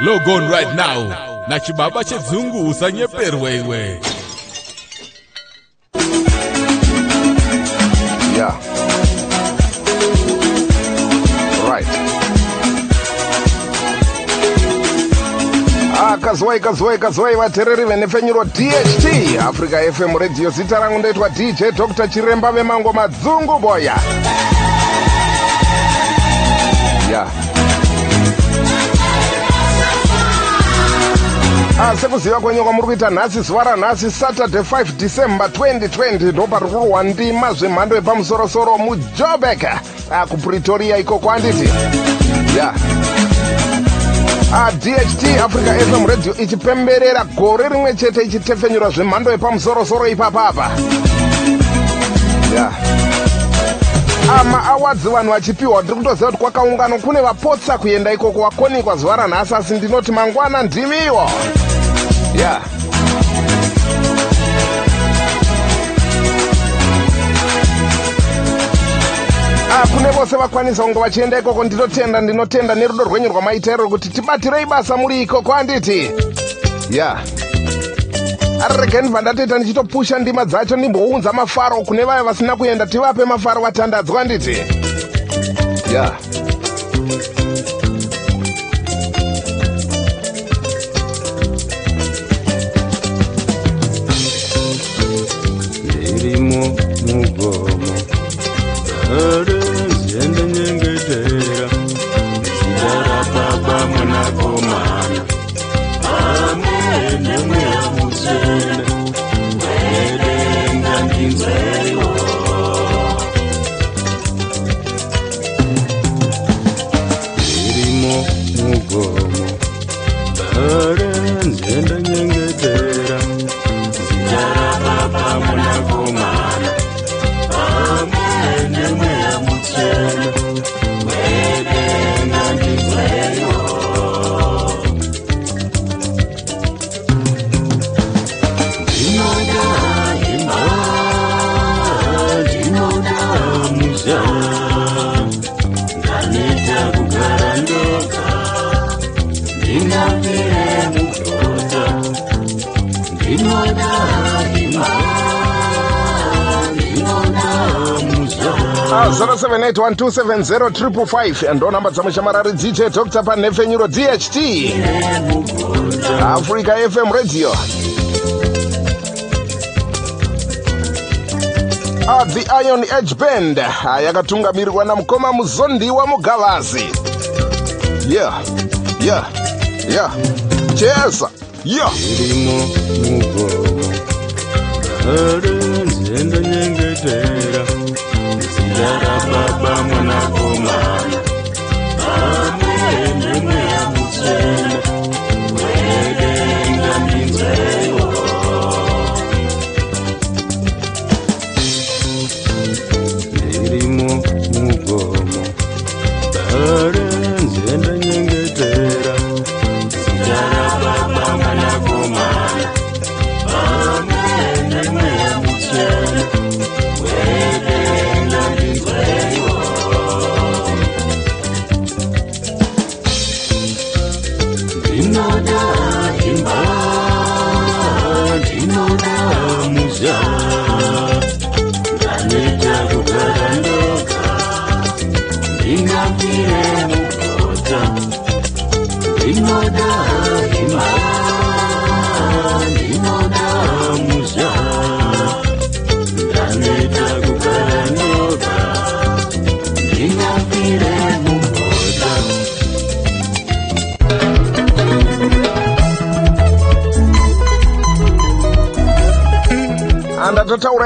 log on right now. Nachibaba chedzungu usanyeperwe iwe. Yeah. Ah, kazwai kazwai kazwai vateereri venefenyuro dht africa fm radio. Zita rangu ndoitwa dj dr chiremba vemango madzungu boya sekuziva kwenyu kwamuri kuita nhasi zuva ranhasi saturday 5 december 2020 ndo pari kurwa ndima zvemhando yepamusorosoro mujobek ah, kupretoria ikoko handiti yeah. Ah, dht africa fm radio ichipemberera gore rimwe chete ichitefenyura zvemhando yepamusorosoro ipapapa yeah. amaawards vanhu vachipiwa ndiri kutoziva kuti kwakaungano kune vapotsa kuenda ikoko vakonikwa zuva ranhasi asi ndinoti mangwana ndimiwo yeah. Ah, kune vose vakwanisa kunge vachienda ikoko ndinotenda ndinotenda nerudo rwenyu rwamaita iroro kuti tibatirei basa muri ikoko handiti yeah arerekeni bva ndatoita ndichitopusha ndima dzacho ndimbounza mafaro kune vaya vasina kuenda tivape mafaro vatandadzwa handiti yeah. Murder 0781270555 ndo namba dzamushamarari dj dr panhefenyuro dht africa fm radio. The iron edge band ah, yakatungamirirwa namukoma muzondiwa mugavazi. Yeah yeah yeah. Chesa yeah. Irimo mugomo ere nzienda jaraba bamuna koma. Bamuyemene ya mucele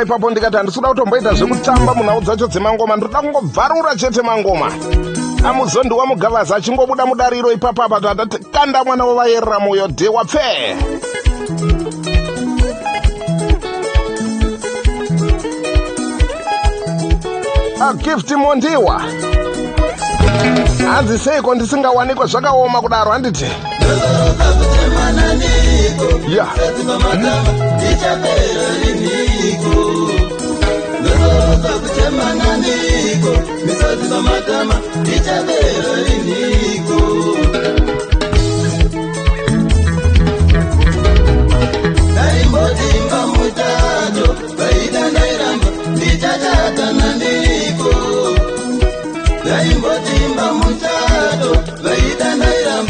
andatotaura ipapo ndikati handisikuda kutomboita zvekutamba munhau dzacho dzemangoma ndoda kungobvarura chete mangoma. Amuzondiwa mugavazi achingobuda mudariro ipapapa tatati kanda mwana wavayerera moyo dhe wapfe. Agift mondiwa. Hanzi seiko ndisingawanikwa zvakaoma kudaro handiti ya ndichabeera kuchemana niko misodzi nomatama ndichabeera riniko ndaimbotimba mutato vaida ndairamba ndichatatana niko ndaimbotimba mutato vaida ndairamba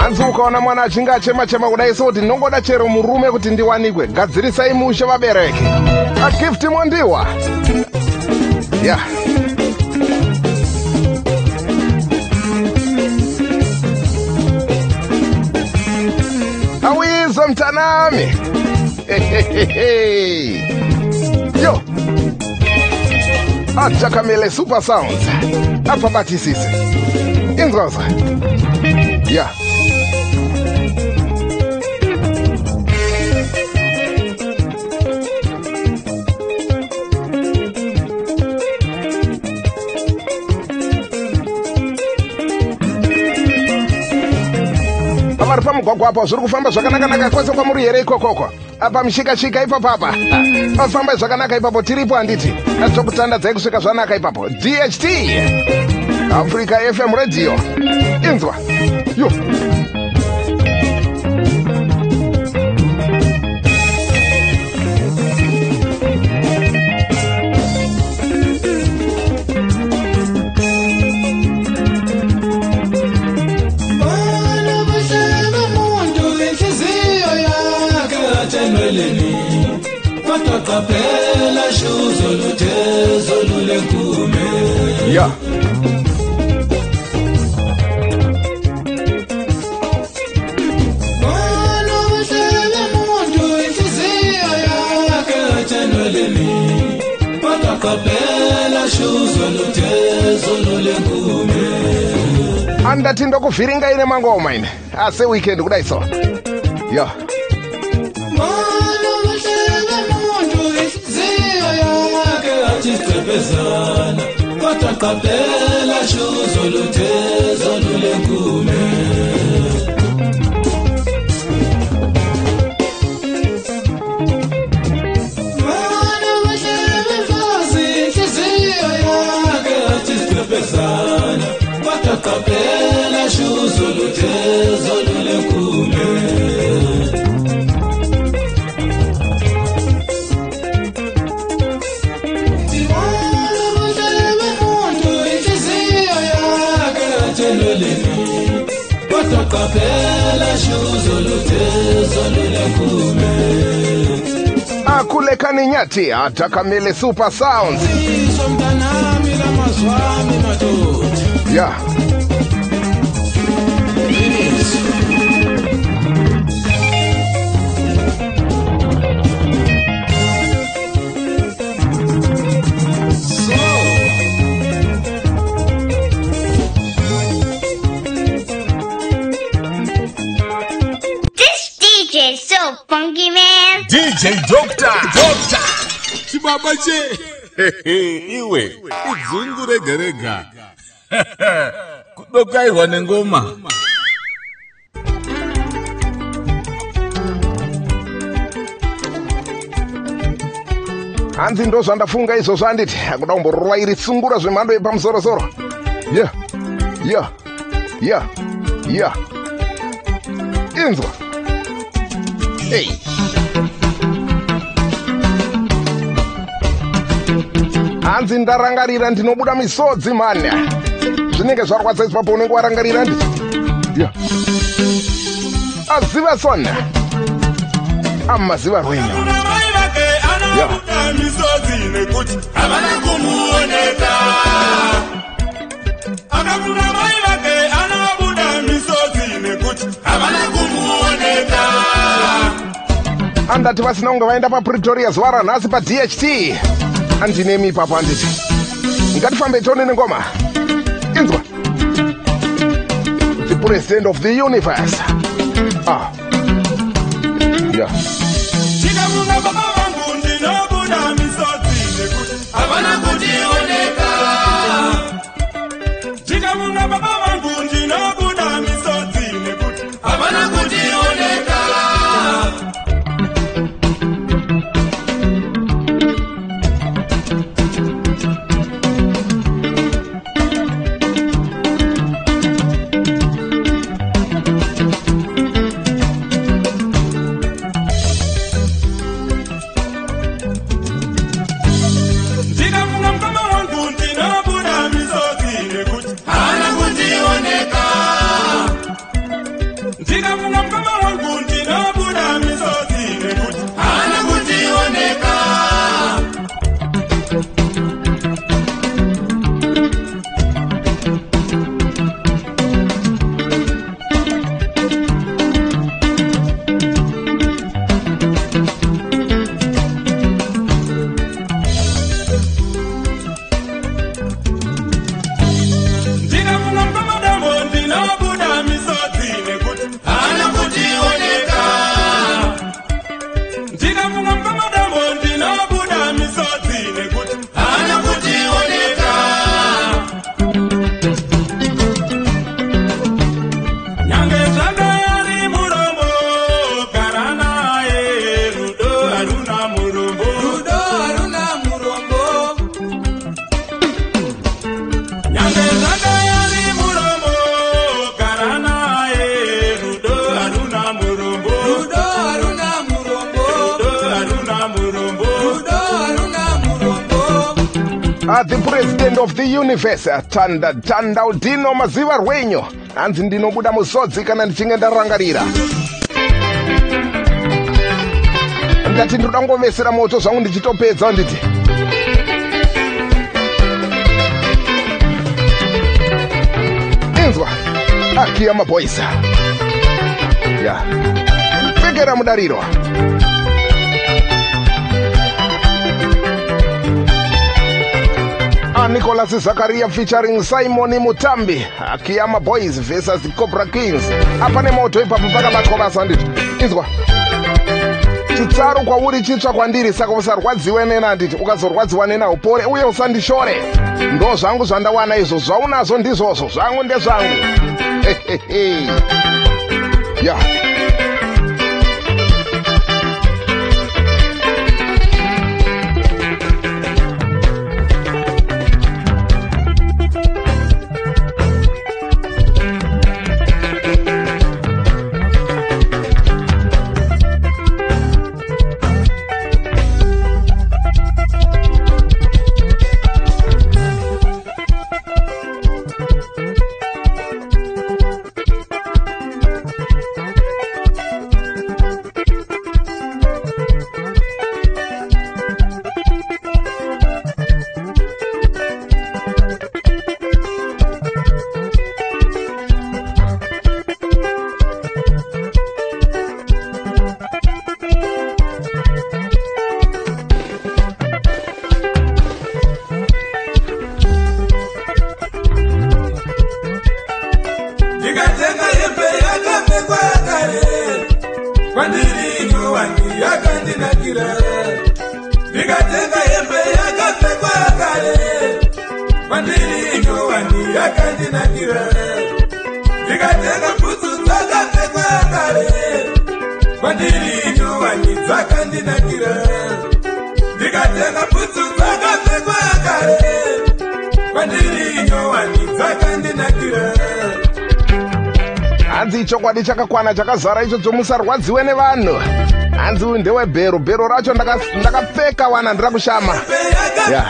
hanzi ukaona mwana achinge achema-chema kudai sekuti ndinongoda chero murume kuti ndiwanikwe gadzirisai mushe vabereki. Agifti mondiwa. Ya. Yeah. awizo mtanami yo. Atakamele super sounds. Apa batisise inzoza. Ya. Yeah. vari pamugwagwa apa zviri kufamba zvakanaka-naka kwese kwamuri here ikokoko apa mishika-shika ipapo apa? Pafambai zvakanaka ipapo tiripo handiti. Zvokutandadzai kusvika zvanaka ipapo. Dht africa fm radio. Inzwa. Yo athelweleni kodwa qaphela shuzo luthezo lulenkume ya. Bana bashaka umuntu inhliziyo yakhe athelweleni kodwa qaphela shuzo luthezo lulenkume andati ndokuvhiringa ine mangoma ine. Asi weekend kudai so ya. Bana bezana, quand on captait la chose, le akulekani kaninyati hata kamili super sounds. Yeah doctor. Doctor. Chibaba che. Iwe idzungu rega rega. Kudokairwa nengoma. Hanzi ndo zvandafunga izvozvo handiti akuda kumborova iri tsungura zvemhando yepamusorosoro. Ya ya ya ya inzwa. Ei hanzi ndarangarira ndinobuda misodzi mani zvinenge zvarwadza ipapo unenge warangarira nditi ya aziva son amaziva rwenyu misodzi nekuti havana kumuoneka akakuna mai vake anabuda misodzi nekuti havana kumuoneka andati vasina kunge vaenda papretoria zuva ranhasi padht handinemi ipapo handiti ngatifambe tionene ngoma inzwa the president of the universe. Ah. Yeah uh, the president of the universe uh, tanda tanda udino maziva rwenyu hanzi ndinobuda musodzi kana ndichinge ndarangarira. Ndati ndoda ngovesera moto zvangu ndichitopedza nditi. Inzwa akiya maboys ya. Pfekera mudariro Nicholas Zakaria featuring Simon Mutambi Akiyama Boys versus Cobra Kings. Apa nemoto ipapo pakabatwa basa nditi inzwa. Chitsaru kwauri chitsva kwandiri saka usarwadziwe nena nditi ukazorwadziwa nena upore uye usandishore. Ndo zvangu zvandawana izvo zvaunazvo ndizvozvo zvangu ndezvangu. Ya. ndikatenga ndikatenga hembe yakapfekwa kare kwandiri nyowani yakandinakira ndikatenga bhutsu dzakapfekwa kare kwandiri nyowani dzakandinakira ndikatenga bhutsu dzakapfekwa kare kwandiri nyowani dzakandinakira hanzi chokwadi chakakwana chakazara icho chomusarwadziwe nevanhu hanzi uyu ndewebhero bhero racho ndaka- ndakapfeka wana ndira kushama Yeah.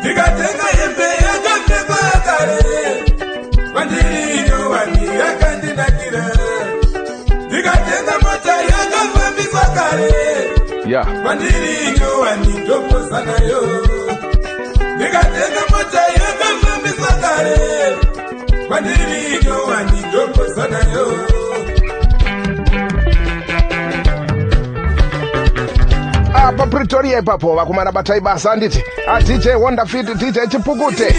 ndikatenga hembe yakapfekwa kare kwandiri nyowani yakandinakira ndikatenga mota yakafambiswa kare ya. Kwandiri nyowani ndopoza nayo. Ndikatenga mota yakafambiswa kare kwandiri nyowani ndopoza nayo. Apa pretoria ipapo vakomana batai basa handiti adj wonderfit dj chipukute.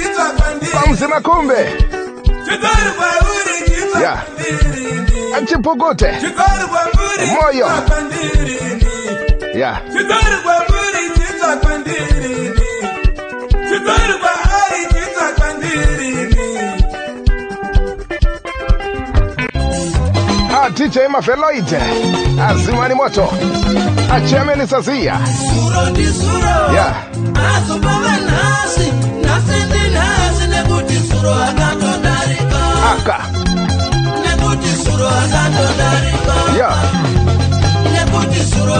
Pamzima kumbe. Yeah. kwandirini chipukute. Moyo. ya. Chitori adj maveloid azimani moto ndi nhasi nekuti suro akatodarika aka.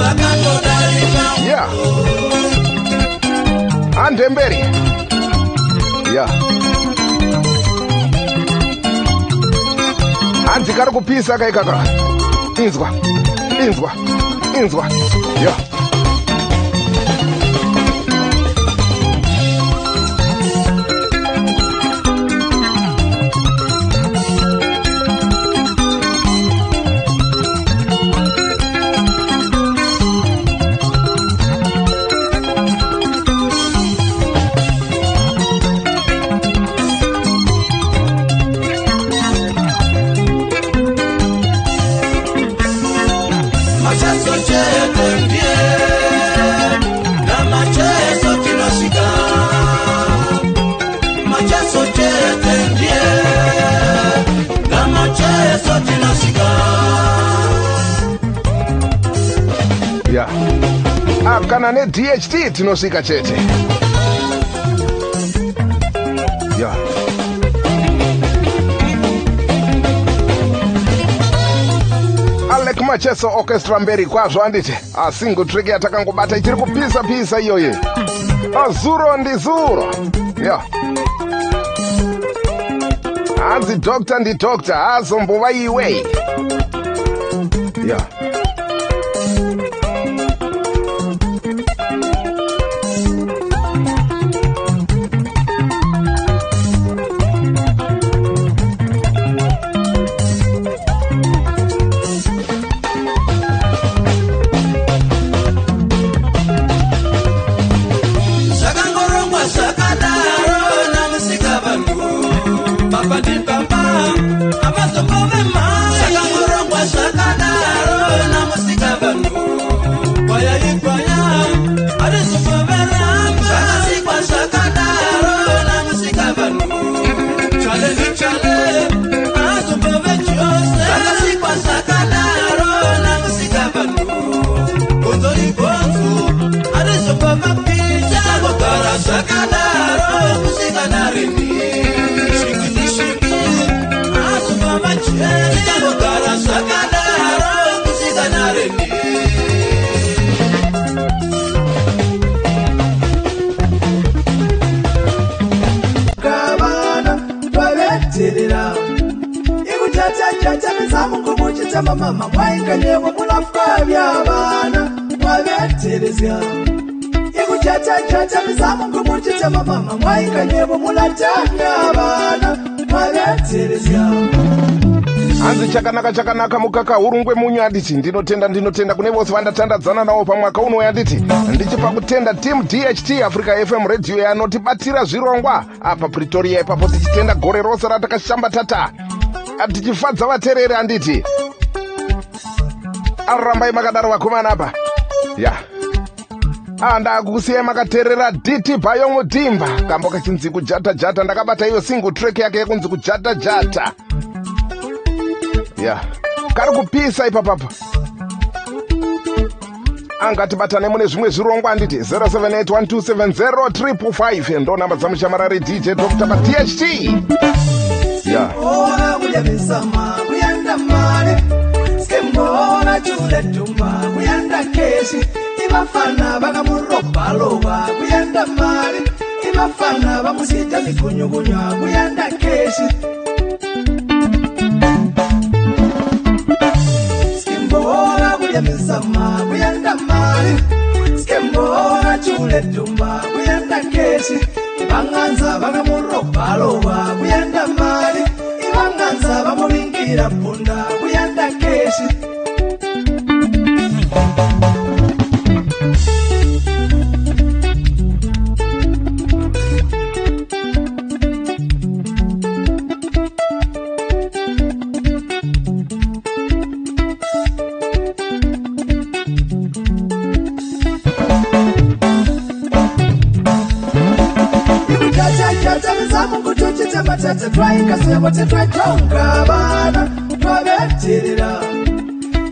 Akatodarika ya andemberi. Ya hanzi kari kupisa kaikaka inzwa inzwa inzwa. Ya macheso kana nedht tinosvika chete. Ya. Alec macheso orchestra mberi kwazvo handiti asingle track yatakangobata ichiri kupisa pisa iyoye azuro ndizuro ya. Hanzi dokta ndidokta haazombova iwe. Ya. zvakangorongwa zvakadaro sviki ndisviki azombova cheta kugara zvakadaro kusvika narini. Kavana vaveterera ikutatatata mizamungubuchita mamama mwainganyevo mulafwa vyavana vaveterezya ikutatatata mizamungubuchita mamama mwainganyevo mulatanya vana vaveterezya hanzi chakanaka chakanaka mukaka urungwe munyu handiti ndinotenda ndinotenda kune vose vandatandadzana navo pamwaka uno yanditi ndichipa kutenda timu dht africa fm radio yanotibatira zvirongwa apa pretoria ipapo tichitenda gore rose ratakashambatata tichifadza vateereri handiti arambai makadaro vakomana apa ya Ah, ndakusiyai makateerera dt bayo mutimba kambo kachinzi kujata jata ndakabata iyo single track yake yekunzi kujata jata. Ya. Kari kupisa ipapapa angatibatane mune zvimwe zvirongwa handiti 0781270355 ndo namba dzamushamarari dj dr patht ya. Ora skembona chule tumba kuyenda kuyenda mali imafana vamusita mikunyukunywa kuyenda keshi. Skembona kuyamisama kuyenda mali skembona chule tumba kuyenda keshi. Ivanganza vakamurobhaloba kuyenda mali ivanganza vamuvingira punda mizamungutuchita matata twaingasevote twatonga vana twaveterera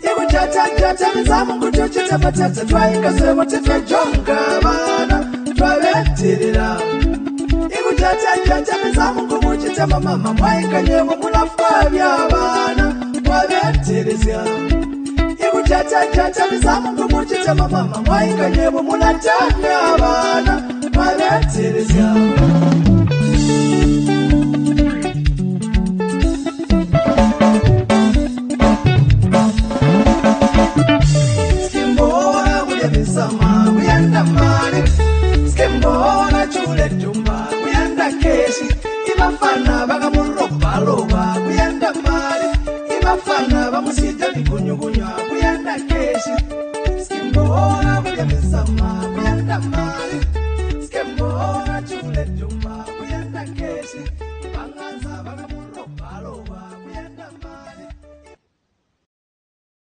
ikutatatata mizamungutuchita matata twaingasevote twajonga vana twaveterera ikutatatata mizamungubuchita mamama mwainganyevo mulafwa vya vana twaveterezya ikutatatata mizamungubuchita mamama